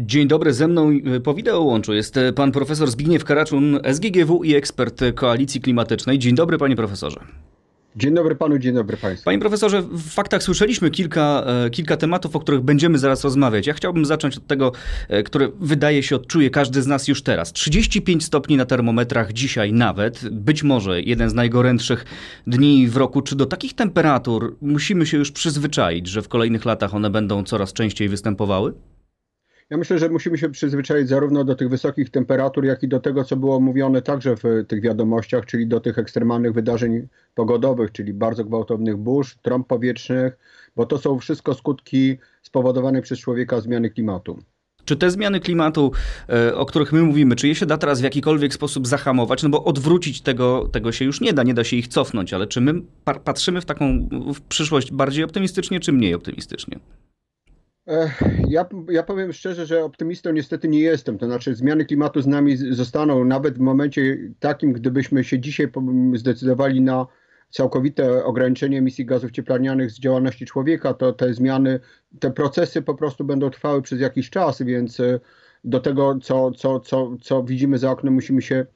Dzień dobry, ze mną y, po wideo łączu jest y, pan profesor Zbigniew Karaczun, SGGW i ekspert Koalicji Klimatycznej. Dzień dobry, panie profesorze. Dzień dobry panu, dzień dobry państwu. Panie profesorze, w faktach słyszeliśmy kilka, kilka tematów, o których będziemy zaraz rozmawiać. Ja chciałbym zacząć od tego, które wydaje się odczuje każdy z nas już teraz. 35 stopni na termometrach dzisiaj nawet, być może jeden z najgorętszych dni w roku. Czy do takich temperatur musimy się już przyzwyczaić, że w kolejnych latach one będą coraz częściej występowały? Ja myślę, że musimy się przyzwyczaić zarówno do tych wysokich temperatur, jak i do tego, co było mówione także w tych wiadomościach, czyli do tych ekstremalnych wydarzeń pogodowych, czyli bardzo gwałtownych burz, trąb powietrznych, bo to są wszystko skutki spowodowane przez człowieka zmiany klimatu. Czy te zmiany klimatu, e, o których my mówimy, czy je się da teraz w jakikolwiek sposób zahamować? No bo odwrócić tego, tego się już nie da, nie da się ich cofnąć, ale czy my patrzymy w taką w przyszłość bardziej optymistycznie, czy mniej optymistycznie? Ja, ja powiem szczerze, że optymistą niestety nie jestem. To znaczy, zmiany klimatu z nami zostaną nawet w momencie takim, gdybyśmy się dzisiaj zdecydowali na całkowite ograniczenie emisji gazów cieplarnianych z działalności człowieka, to te zmiany, te procesy po prostu będą trwały przez jakiś czas, więc e, do tego, co, co, co, co widzimy za oknem, musimy się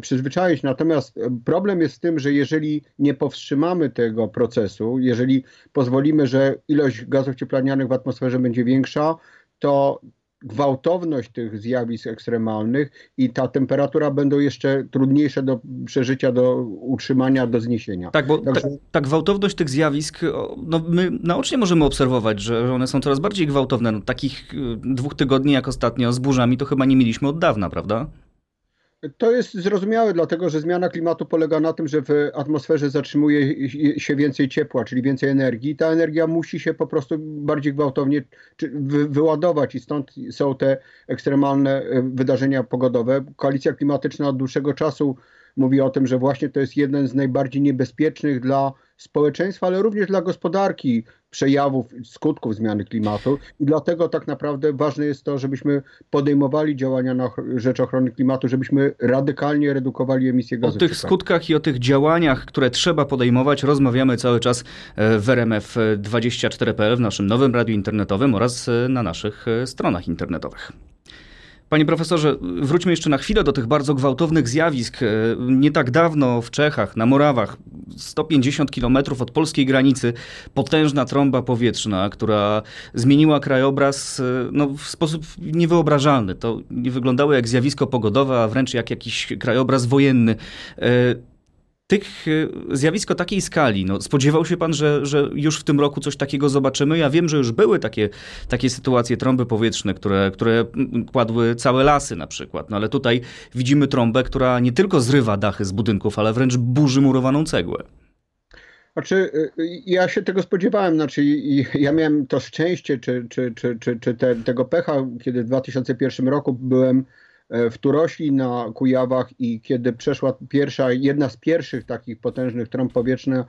przyzwyczaić. Natomiast problem jest w tym, że jeżeli nie powstrzymamy tego procesu, jeżeli pozwolimy, że ilość gazów cieplarnianych w atmosferze będzie większa, to gwałtowność tych zjawisk ekstremalnych i ta temperatura będą jeszcze trudniejsze do przeżycia, do utrzymania, do zniesienia. Tak, bo Także... ta, ta, gwałtowność tych zjawisk, no my naocznie możemy obserwować, że one są coraz bardziej gwałtowne. No, takich y, dwóch tygodni jak ostatnio z burzami to chyba nie mieliśmy od dawna, prawda? To jest zrozumiałe, dlatego że zmiana klimatu polega na tym, że w atmosferze zatrzymuje się więcej ciepła, czyli więcej energii. Ta energia musi się po prostu bardziej gwałtownie wyładować i stąd są te ekstremalne e, wydarzenia pogodowe. Koalicja klimatyczna od dłuższego czasu mówi o tym, że właśnie to jest jeden z najbardziej niebezpiecznych dla społeczeństwa, ale również dla gospodarki przejawów, skutków zmiany klimatu i dlatego tak naprawdę ważne jest to, żebyśmy podejmowali działania na rzecz ochrony klimatu, żebyśmy radykalnie redukowali emisję gazów. O tych skutkach i o tych działaniach, które trzeba podejmować rozmawiamy cały czas e, w RMF24.pl, w naszym nowym radiu internetowym oraz e, na naszych e, stronach internetowych. Panie profesorze, wróćmy jeszcze na chwilę do tych bardzo gwałtownych zjawisk. E, nie tak dawno w Czechach, na Morawach, 150 kilometrów od polskiej granicy, potężna trąba powietrzna, która zmieniła krajobraz e, no, w sposób niewyobrażalny. To nie wyglądało jak zjawisko pogodowe, a wręcz jak jakiś krajobraz wojenny. Tych e, zjawisk o takiej skali, no, spodziewał się pan, że, że już w tym roku coś takiego zobaczymy? Ja wiem, że już były takie, takie sytuacje, trąby powietrzne, które, które kładły całe lasy na przykład, no ale tutaj widzimy trąbę, która nie tylko zrywa dachy z budynków, ale wręcz burzy murowaną cegłę. Znaczy, y, ja się tego spodziewałem, znaczy ja miałem to szczęście, czy, czy, czy, czy, czy te, tego pecha, kiedy w 2001 roku byłem w Turośli na Kujawach i kiedy przeszła pierwsza, jedna z pierwszych takich potężnych trąb powietrznych,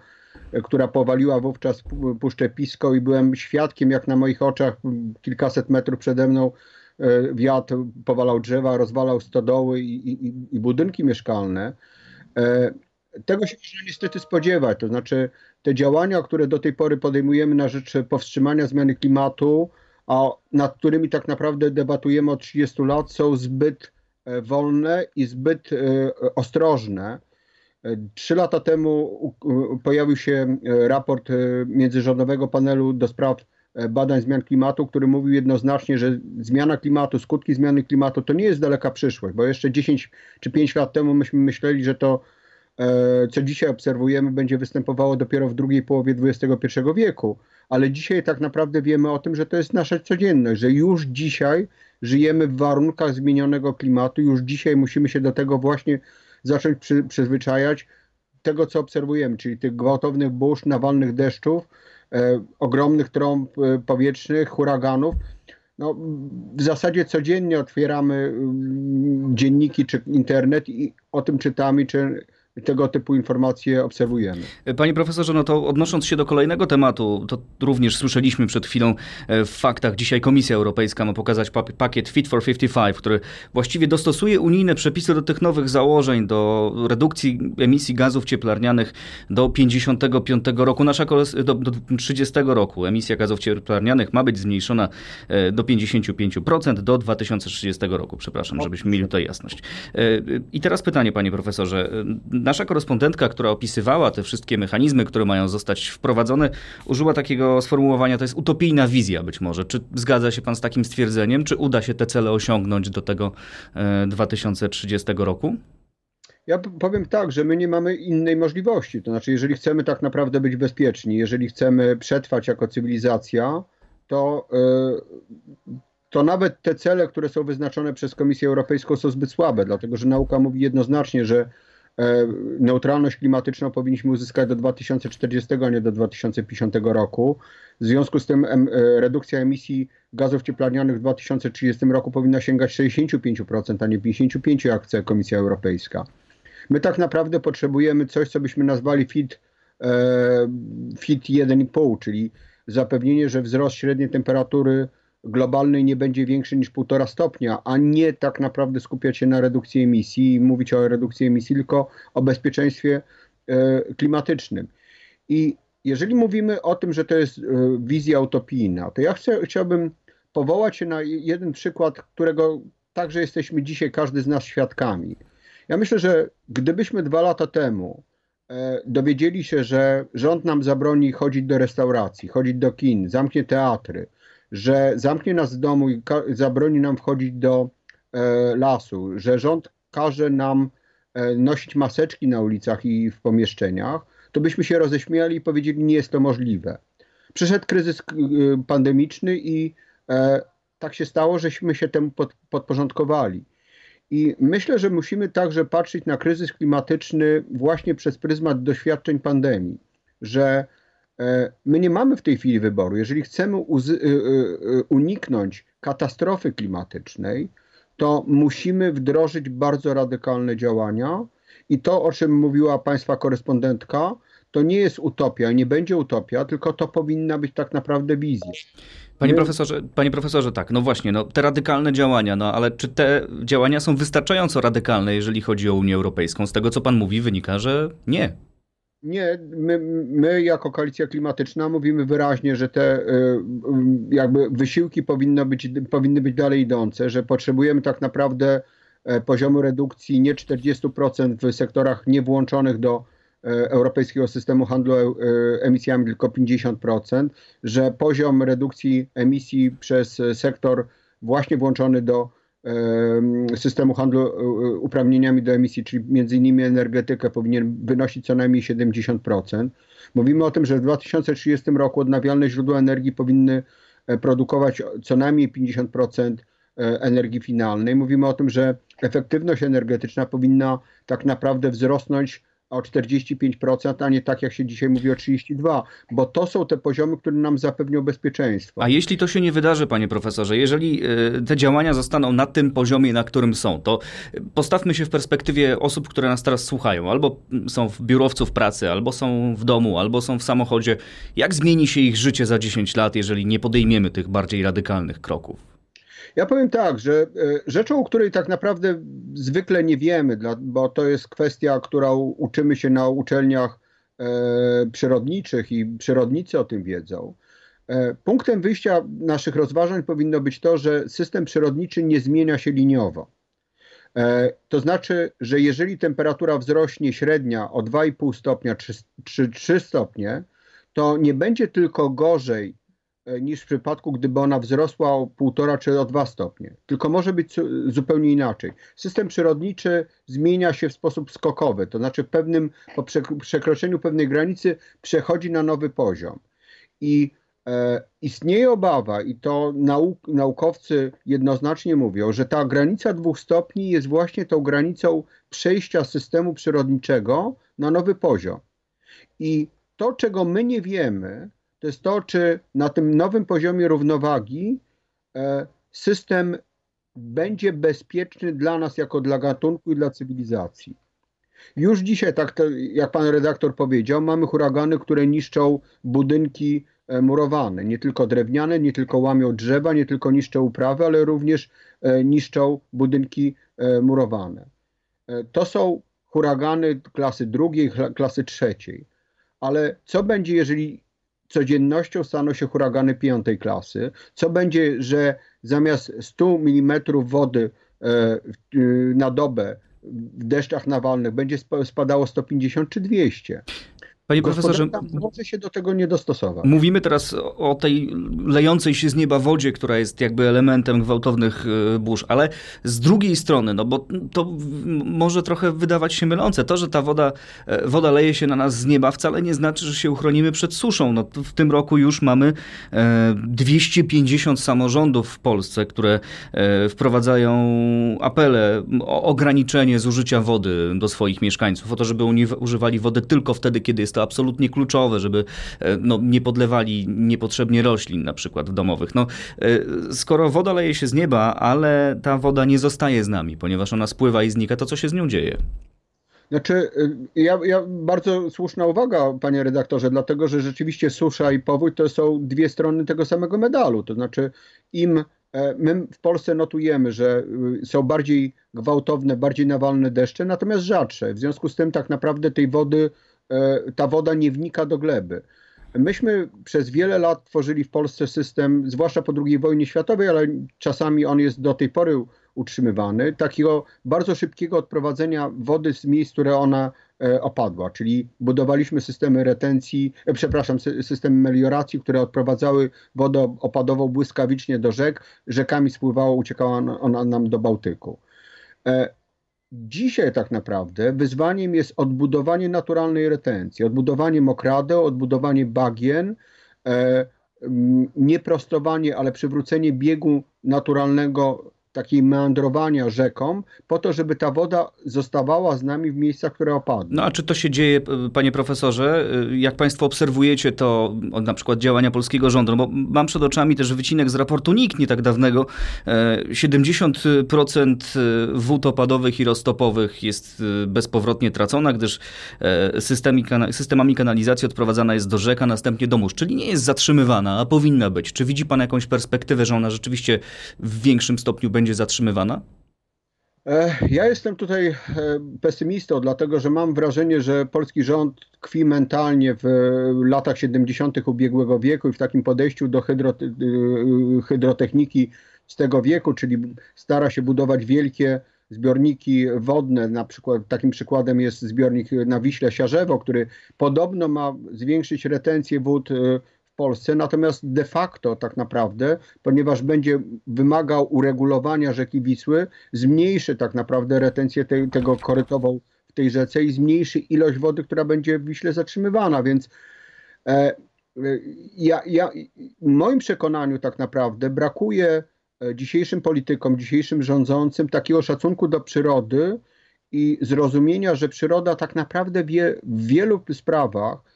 e, która powaliła wówczas Puszczę Pisko i byłem świadkiem, jak na moich oczach kilkaset metrów przede mną e, wiatr powalał drzewa, rozwalał stodoły i, i, i budynki mieszkalne. Tego się można niestety spodziewać. To znaczy, te działania, które do tej pory podejmujemy na rzecz powstrzymania zmiany klimatu, a nad którymi tak naprawdę debatujemy od 30 lat, są zbyt e, wolne i zbyt e, ostrożne. E, trzy lata temu pojawił się raport międzyrządowego panelu do spraw badań zmian klimatu, który mówił jednoznacznie, że zmiana klimatu, skutki zmiany klimatu to nie jest daleka przyszłość, bo jeszcze 10 czy 5 lat temu myśmy myśleli, że to, co dzisiaj obserwujemy, będzie występowało dopiero w drugiej połowie XXI wieku ale dzisiaj tak naprawdę wiemy o tym, że to jest nasza codzienność, że już dzisiaj żyjemy w warunkach zmienionego klimatu, już dzisiaj musimy się do tego właśnie zacząć przy, przyzwyczajać, tego co obserwujemy, czyli tych gwałtownych burz, nawalnych deszczów, e, ogromnych trąb e, powietrznych, huraganów. No, w zasadzie codziennie otwieramy mm, dzienniki czy internet i o tym czytamy, czy tego typu informacje obserwujemy. Panie profesorze, no to odnosząc się do kolejnego tematu, to również słyszeliśmy przed chwilą e, w faktach. Dzisiaj Komisja Europejska ma pokazać pakiet Fit for 55, który właściwie dostosuje unijne przepisy do tych nowych założeń, do redukcji emisji gazów cieplarnianych do 55 roku. Nasza do, do 30 roku emisja gazów cieplarnianych ma być zmniejszona e, do 55% do 2030 roku. Przepraszam, żebyśmy mieli tutaj jasność. E, I teraz pytanie, panie profesorze nasza korespondentka, która opisywała te wszystkie mechanizmy, które mają zostać wprowadzone, użyła takiego sformułowania, to jest utopijna wizja być może. Czy zgadza się pan z takim stwierdzeniem? Czy uda się te cele osiągnąć do tego 2030 e, roku? Ja powiem tak, że my nie mamy innej możliwości. To znaczy, jeżeli chcemy tak naprawdę być bezpieczni, jeżeli chcemy przetrwać jako cywilizacja, to, e, to nawet te cele, które są wyznaczone przez Komisję Europejską, są zbyt słabe, dlatego że nauka mówi jednoznacznie, że neutralność klimatyczną powinniśmy uzyskać do 2040, a nie do 2050 roku. W związku z tym e, redukcja emisji gazów cieplarnianych w 2030 roku powinna sięgać 65%, a nie 55%, jak chce Komisja Europejska. My tak naprawdę potrzebujemy coś, co byśmy nazwali fit, e, fit 1,5, czyli zapewnienie, że wzrost średniej temperatury globalnej nie będzie większy niż 1,5 stopnia, a nie tak naprawdę skupiać się na redukcji emisji i mówić o redukcji emisji, tylko o bezpieczeństwie e, klimatycznym. I jeżeli mówimy o tym, że to jest e, wizja utopijna, to ja chcę, chciałbym powołać się na jeden przykład, którego także jesteśmy dzisiaj każdy z nas świadkami. Ja myślę, że gdybyśmy dwa lata temu e, dowiedzieli się, że rząd nam zabroni chodzić do restauracji, chodzić do kin, zamknie teatry, że zamknie nas w domu i zabroni nam wchodzić do e, lasu, że rząd każe nam e, nosić maseczki na ulicach i w pomieszczeniach, to byśmy się roześmiali i powiedzieli, nie jest to możliwe. Przyszedł kryzys e, pandemiczny i tak się stało, żeśmy się temu podporządkowali. I myślę, że musimy także patrzeć na kryzys klimatyczny właśnie przez pryzmat doświadczeń pandemii, że E, my nie mamy w tej chwili wyboru. Jeżeli chcemy y, y, y, uniknąć katastrofy klimatycznej, to musimy wdrożyć bardzo radykalne działania. I to, o czym mówiła Państwa korespondentka, to nie jest utopia, nie będzie utopia, tylko to powinna być tak naprawdę wizja. Panie profesorze, panie profesorze, tak, no właśnie, no, te radykalne działania, no ale czy te działania są wystarczająco radykalne, jeżeli chodzi o Unię Europejską? Z tego, co pan mówi, wynika, że nie. Nie, my, my jako koalicja klimatyczna mówimy wyraźnie, że te y, y, jakby wysiłki powinny być, powinny być dalej idące, że potrzebujemy tak naprawdę e, poziomu redukcji nie 40% w sektorach niewłączonych do e, europejskiego systemu handlu e, emisjami, tylko 50%, że poziom redukcji emisji przez sektor właśnie włączony do systemu handlu e, e, uprawnieniami do emisji, czyli między innymi energetykę, powinien wynosić co najmniej 70%. Mówimy o tym, że w 2030 roku odnawialne źródła energii powinny e, produkować co najmniej 50% energii finalnej. Mówimy o tym, że efektywność energetyczna powinna tak naprawdę wzrosnąć o 45%, a nie tak jak się dzisiaj mówi o 32%, bo to są te poziomy, które nam zapewnią bezpieczeństwo. A jeśli to się nie wydarzy, panie profesorze, jeżeli e, te działania zostaną na tym poziomie, na którym są, to postawmy się w perspektywie osób, które nas teraz słuchają, albo są w biurowców pracy, albo są w domu, albo są w samochodzie. Jak zmieni się ich życie za 10 lat, jeżeli nie podejmiemy tych bardziej radykalnych kroków? Ja powiem tak, że e, rzeczą, o której tak naprawdę zwykle nie wiemy, bo to jest kwestia, którą uczymy się na uczelniach e, przyrodniczych i przyrodnicy o tym wiedzą. E, punktem wyjścia naszych rozważań powinno być to, że system przyrodniczy nie zmienia się liniowo. To znaczy, że jeżeli temperatura wzrośnie średnia o 2,5 stopnia czy 3 stopnie, to nie będzie tylko gorzej niż w przypadku, gdyby ona wzrosła o 1,5 czy o 2 stopnie. Tylko może być zupełnie inaczej. System przyrodniczy zmienia się w sposób skokowy, to znaczy pewnym, po przekroczeniu pewnej granicy przechodzi na nowy poziom. I e, istnieje obawa, i to nauk, naukowcy jednoznacznie mówią, że ta granica dwóch stopni jest właśnie tą granicą przejścia systemu przyrodniczego na nowy poziom. I to, czego my nie wiemy, to jest to, czy na tym nowym poziomie równowagi e, system będzie bezpieczny dla nas jako dla gatunku i dla cywilizacji. Już dzisiaj, tak to, jak pan redaktor powiedział, mamy huragany, które niszczą budynki e, murowane, nie tylko drewniane, nie tylko łamią drzewa, nie tylko niszczą uprawy, ale również e, niszczą budynki murowane. To są huragany klasy drugiej, klasy trzeciej. Ale co będzie, jeżeli codziennością staną się huragany piątej klasy? Co będzie, że zamiast 100 mm wody na dobę w deszczach nawalnych będzie spadało 150 czy 200. Panie profesorze, może się do tego nie dostosować. Mówimy teraz o tej lejącej się z nieba wodzie, która jest jakby elementem gwałtownych e, burz, ale z drugiej strony, no bo to może trochę wydawać się mylące. To, że ta woda, e, woda leje się na nas z nieba, wcale nie znaczy, że się uchronimy przed suszą. No, w tym roku już mamy 250 e, samorządów w Polsce, które wprowadzają apele o ograniczenie zużycia wody do swoich mieszkańców, o to, żeby używali wody tylko wtedy, kiedy jest to absolutnie kluczowe, żeby e, no, nie podlewali niepotrzebnie roślin na przykład domowych. No, e, skoro woda leje się z nieba, ale ta woda nie zostaje z nami, ponieważ ona spływa i znika, to co się z nią dzieje? Znaczy, e, ja, ja, bardzo słuszna uwaga, panie redaktorze, dlatego że rzeczywiście susza i powódź to są dwie strony tego samego medalu. To znaczy, im my w Polsce notujemy, że są bardziej gwałtowne, bardziej nawalne deszcze, natomiast rzadsze. W związku z tym tak naprawdę tej wody E, ta woda nie wnika do gleby. Myśmy przez wiele lat tworzyli w Polsce system, zwłaszcza po II wojnie światowej, ale czasami on jest do tej pory utrzymywany, takiego bardzo szybkiego odprowadzenia wody z miejsc, które ona e, opadła, czyli budowaliśmy systemy retencji, e, przepraszam, systemy melioracji, które odprowadzały wodę opadową błyskawicznie do rzek, rzekami spływało, uciekała ona nam do Bałtyku. Dzisiaj tak naprawdę wyzwaniem jest odbudowanie naturalnej retencji, odbudowanie mokradeł, odbudowanie bagien, e, nie prostowanie, ale przywrócenie biegu naturalnego takiej meandrowania rzeką, po to, żeby ta woda zostawała z nami w miejscach, które opadły. No a czy to się dzieje, panie profesorze? Jak państwo obserwujecie to, na przykład działania polskiego rządu? No bo mam przed oczami też wycinek z raportu NIK nie tak dawnego. 70% e, wód opadowych i roztopowych jest e, bezpowrotnie tracona, gdyż e, systemami kanalizacji odprowadzana jest do rzek, a następnie do mórz, czyli nie jest zatrzymywana, a powinna być. Czy widzi pan jakąś perspektywę, że ona rzeczywiście w większym stopniu będzie będzie zatrzymywana? E, ja jestem tutaj e, pesymistą, dlatego że mam wrażenie, że polski rząd tkwi mentalnie w latach 70. ubiegłego wieku i w takim podejściu do hydro, e, hydrotechniki z tego wieku, czyli stara się budować wielkie zbiorniki wodne. Na przykład takim przykładem jest zbiornik na Wiśle Siarzewo, który podobno ma zwiększyć retencję wód Polsce, natomiast de facto tak naprawdę, ponieważ będzie wymagał uregulowania rzeki Wisły, zmniejszy tak naprawdę retencję te, tego korytową w tej rzece i zmniejszy ilość wody, która będzie w Wiśle zatrzymywana, więc e, ja, ja, w moim przekonaniu tak naprawdę brakuje e, dzisiejszym politykom, dzisiejszym rządzącym takiego szacunku do przyrody i zrozumienia, że przyroda tak naprawdę wie w wielu sprawach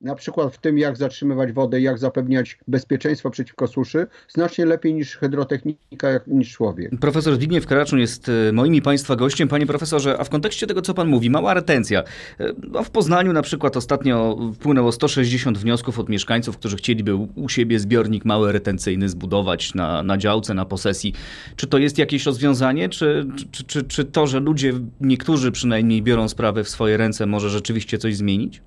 na przykład w tym, jak zatrzymywać wodę, jak zapewniać bezpieczeństwo przeciwko suszy, znacznie lepiej niż hydrotechnika, niż człowiek. Profesor Zbigniew Karaczun jest e, moim i Państwa gościem. Panie profesorze, a w kontekście tego, co Pan mówi, mała retencja. E, no w Poznaniu na przykład ostatnio wpłynęło 160 wniosków od mieszkańców, którzy chcieliby u siebie zbiornik mały retencyjny zbudować na, na działce, na posesji. Czy to jest jakieś rozwiązanie, czy, czy, czy, czy to, że ludzie, niektórzy przynajmniej biorą sprawę w swoje ręce, może rzeczywiście coś zmienić?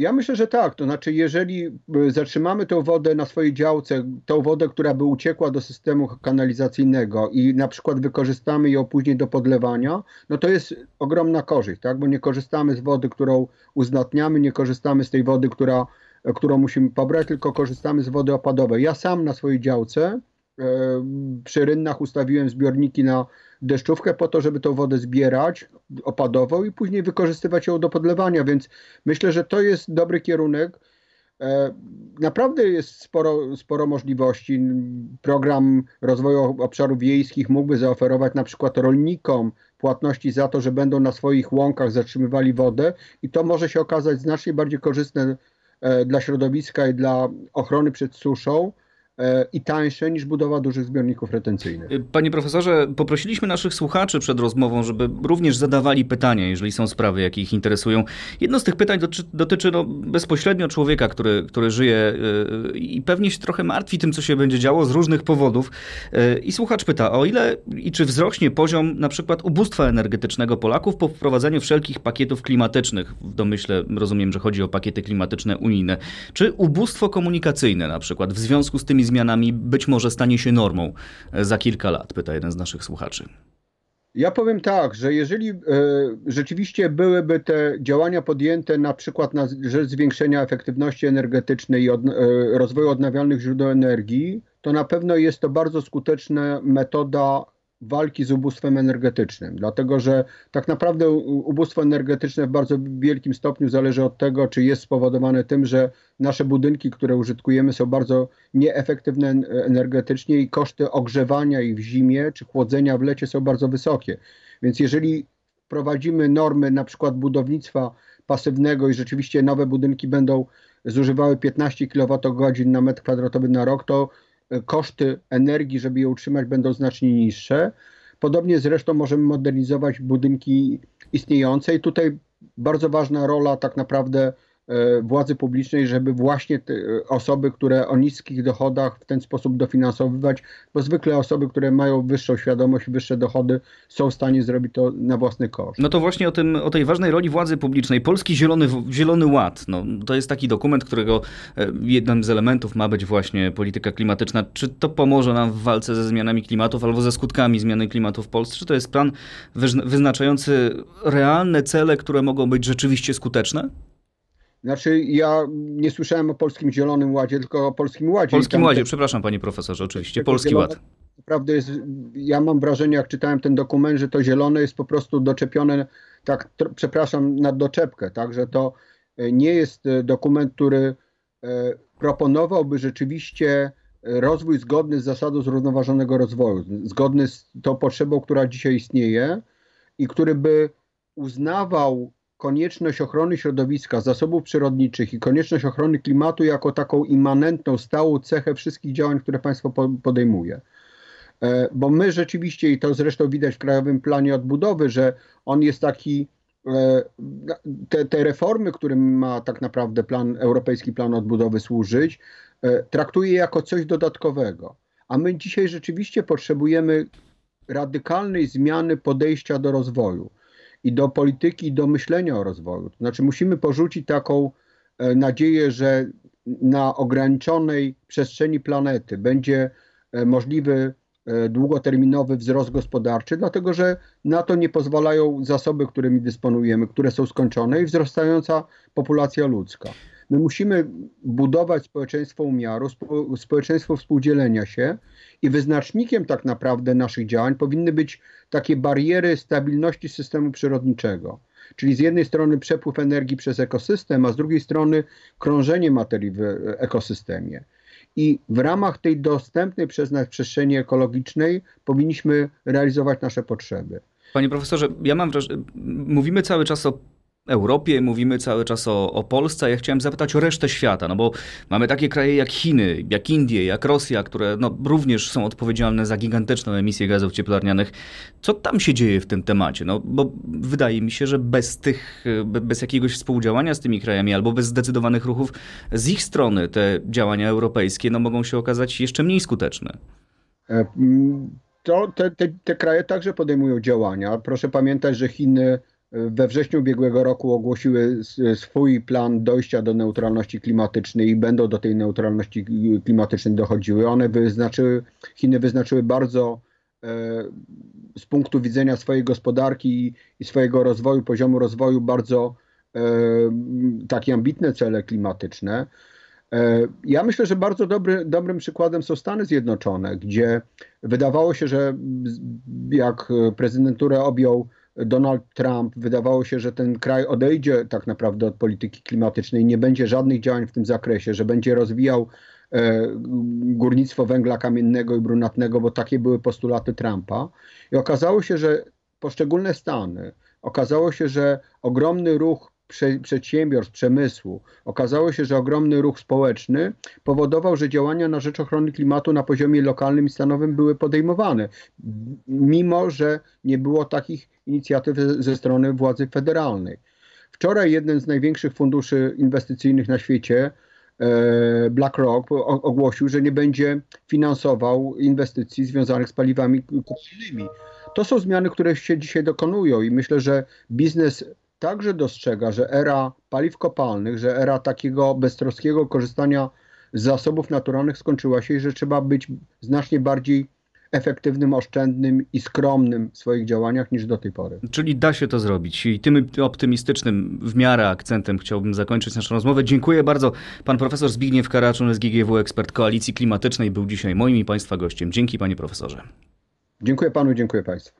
Ja myślę, że tak. To znaczy, jeżeli y, zatrzymamy tę wodę na swojej działce, tą wodę, która by uciekła do systemu kanalizacyjnego i na przykład wykorzystamy ją później do podlewania, no to jest ogromna korzyść, tak? Bo nie korzystamy z wody, którą uznatniamy, nie korzystamy z tej wody, która, którą musimy pobrać, tylko korzystamy z wody opadowej. Ja sam na swojej działce e, przy rynnach ustawiłem zbiorniki na deszczówkę po to, żeby tą wodę zbierać opadową i później wykorzystywać ją do podlewania, więc myślę, że to jest dobry kierunek. Naprawdę jest sporo, sporo możliwości. Program rozwoju obszarów wiejskich mógłby zaoferować na przykład rolnikom płatności za to, że będą na swoich łąkach zatrzymywali wodę i to może się okazać znacznie bardziej korzystne e, dla środowiska i dla ochrony przed suszą, i tańsze niż budowa dużych zbiorników retencyjnych. Y, panie profesorze, poprosiliśmy naszych słuchaczy przed rozmową, żeby również zadawali pytania, jeżeli są sprawy, jakie ich interesują. Jedno z tych pytań dotyczy, dotyczy no, bezpośrednio człowieka, który, który żyje yy, i pewnie się trochę martwi tym, co się będzie działo z różnych powodów. I słuchacz pyta, o ile i czy wzrośnie poziom na przykład ubóstwa energetycznego Polaków po wprowadzeniu wszelkich pakietów klimatycznych? W domyśle rozumiem, że chodzi o pakiety klimatyczne unijne. Czy ubóstwo komunikacyjne na przykład w związku z tymi zmianami być może stanie się normą e, za kilka lat, pyta jeden z naszych słuchaczy. Ja powiem tak, że jeżeli e, rzeczywiście byłyby te działania podjęte na przykład na rzecz zwiększenia efektywności energetycznej i od, e, rozwoju odnawialnych źródeł energii, to na pewno jest to bardzo skuteczna metoda walki z ubóstwem energetycznym, dlatego że tak naprawdę ubóstwo energetyczne w bardzo wielkim stopniu zależy od tego, czy jest spowodowane tym, że nasze budynki, które użytkujemy, są bardzo nieefektywne energetycznie i koszty ogrzewania ich w zimie czy chłodzenia w lecie są bardzo wysokie. Więc jeżeli wprowadzimy normy na przykład budownictwa pasywnego i rzeczywiście nowe budynki będą zużywały 15 kWh na metr kwadratowy na rok, to koszty energii, żeby je utrzymać, będą znacznie niższe. Podobnie zresztą możemy modernizować budynki istniejące i tutaj bardzo ważna rola tak naprawdę władzy publicznej, żeby właśnie te osoby, które o niskich dochodach w ten sposób dofinansowywać, bo zwykle osoby, które mają wyższą świadomość wyższe dochody są w stanie zrobić to na własny koszt. No to właśnie o, tym, o tej ważnej roli władzy publicznej. Polski Zielony, Zielony Ład, no, to jest taki dokument, którego e, jednym z elementów ma być właśnie polityka klimatyczna. Czy to pomoże nam w walce ze zmianami klimatów albo ze skutkami zmiany klimatu w Polsce? Czy to jest plan wyznaczający realne cele, które mogą być rzeczywiście skuteczne? Znaczy, ja nie słyszałem o Polskim Zielonym Ładzie, tylko o Polskim Ładzie. Polskim Ładzie, te... przepraszam panie profesorze, oczywiście, Polski Ład. Naprawdę jest, ja mam wrażenie, jak czytałem ten dokument, że to zielone jest po prostu doczepione, tak, przepraszam, na doczepkę, tak, że to e, nie jest e, dokument, który e, proponowałby rzeczywiście rozwój zgodny z zasadą zrównoważonego rozwoju, zgodny z tą potrzebą, która dzisiaj istnieje i który by uznawał konieczność ochrony środowiska, zasobów przyrodniczych i konieczność ochrony klimatu jako taką immanentną, stałą cechę wszystkich działań, które państwo podejmuje. E, bo my rzeczywiście, i to zresztą widać w Krajowym Planie Odbudowy, że on jest taki, e, te, te reformy, którym ma tak naprawdę plan, Europejski Plan Odbudowy służyć, e, traktuje jako coś dodatkowego. A my dzisiaj rzeczywiście potrzebujemy radykalnej zmiany podejścia do rozwoju i do polityki, i do myślenia o rozwoju. To znaczy musimy porzucić taką e, nadzieję, że na ograniczonej przestrzeni planety będzie e, możliwy e, długoterminowy wzrost gospodarczy, dlatego że na to nie pozwalają zasoby, którymi dysponujemy, które są skończone i wzrastająca populacja ludzka. My musimy budować społeczeństwo umiaru, społeczeństwo współdzielenia się i wyznacznikiem tak naprawdę naszych działań powinny być takie bariery stabilności systemu przyrodniczego. Czyli z jednej strony przepływ energii przez ekosystem, a z drugiej strony krążenie materii w ekosystemie. I w ramach tej dostępnej przez nas przestrzeni ekologicznej powinniśmy realizować nasze potrzeby. Panie profesorze, ja mam wrażenie, mówimy cały czas o Europie, mówimy cały czas o, o Polsce. Ja chciałem zapytać o resztę świata, no bo mamy takie kraje jak Chiny, jak Indie, jak Rosja, które no, również są odpowiedzialne za gigantyczną emisję gazów cieplarnianych. Co tam się dzieje w tym temacie? No bo wydaje mi się, że bez tych, bez jakiegoś współdziałania z tymi krajami albo bez zdecydowanych ruchów z ich strony te działania europejskie no, mogą się okazać jeszcze mniej skuteczne. E, to te, te, te kraje także podejmują działania. Proszę pamiętać, że Chiny we wrześniu ubiegłego roku ogłosiły swój plan dojścia do neutralności klimatycznej i będą do tej neutralności klimatycznej dochodziły. One wyznaczyły, Chiny wyznaczyły bardzo e, z punktu widzenia swojej gospodarki i swojego rozwoju, poziomu rozwoju bardzo e, takie ambitne cele klimatyczne. E, ja myślę, że bardzo dobry, dobrym przykładem są Stany Zjednoczone, gdzie wydawało się, że jak prezydenturę objął Donald Trump, wydawało się, że ten kraj odejdzie tak naprawdę od polityki klimatycznej, nie będzie żadnych działań w tym zakresie, że będzie rozwijał e, górnictwo węgla kamiennego i brunatnego, bo takie były postulaty Trumpa. I okazało się, że poszczególne Stany, okazało się, że ogromny ruch prze, przedsiębiorstw, przemysłu. Okazało się, że ogromny ruch społeczny powodował, że działania na rzecz ochrony klimatu na poziomie lokalnym i stanowym były podejmowane, mimo że nie było takich inicjatyw ze strony władzy federalnej. Wczoraj jeden z największych funduszy inwestycyjnych na świecie, e, BlackRock, ogłosił, że nie będzie finansował inwestycji związanych z paliwami kopalnymi. To są zmiany, które się dzisiaj dokonują i myślę, że biznes także dostrzega, że era paliw kopalnych, że era takiego beztroskiego korzystania z zasobów naturalnych skończyła się i że trzeba być znacznie bardziej efektywnym, oszczędnym i skromnym w swoich działaniach niż do tej pory. Czyli da się to zrobić. I tym optymistycznym w miarę akcentem chciałbym zakończyć naszą rozmowę. Dziękuję bardzo. Pan profesor Zbigniew Karaczun z GGW, ekspert Koalicji Klimatycznej, był dzisiaj moim i Państwa gościem. Dzięki panie profesorze. Dziękuję panu, dziękuję państwu.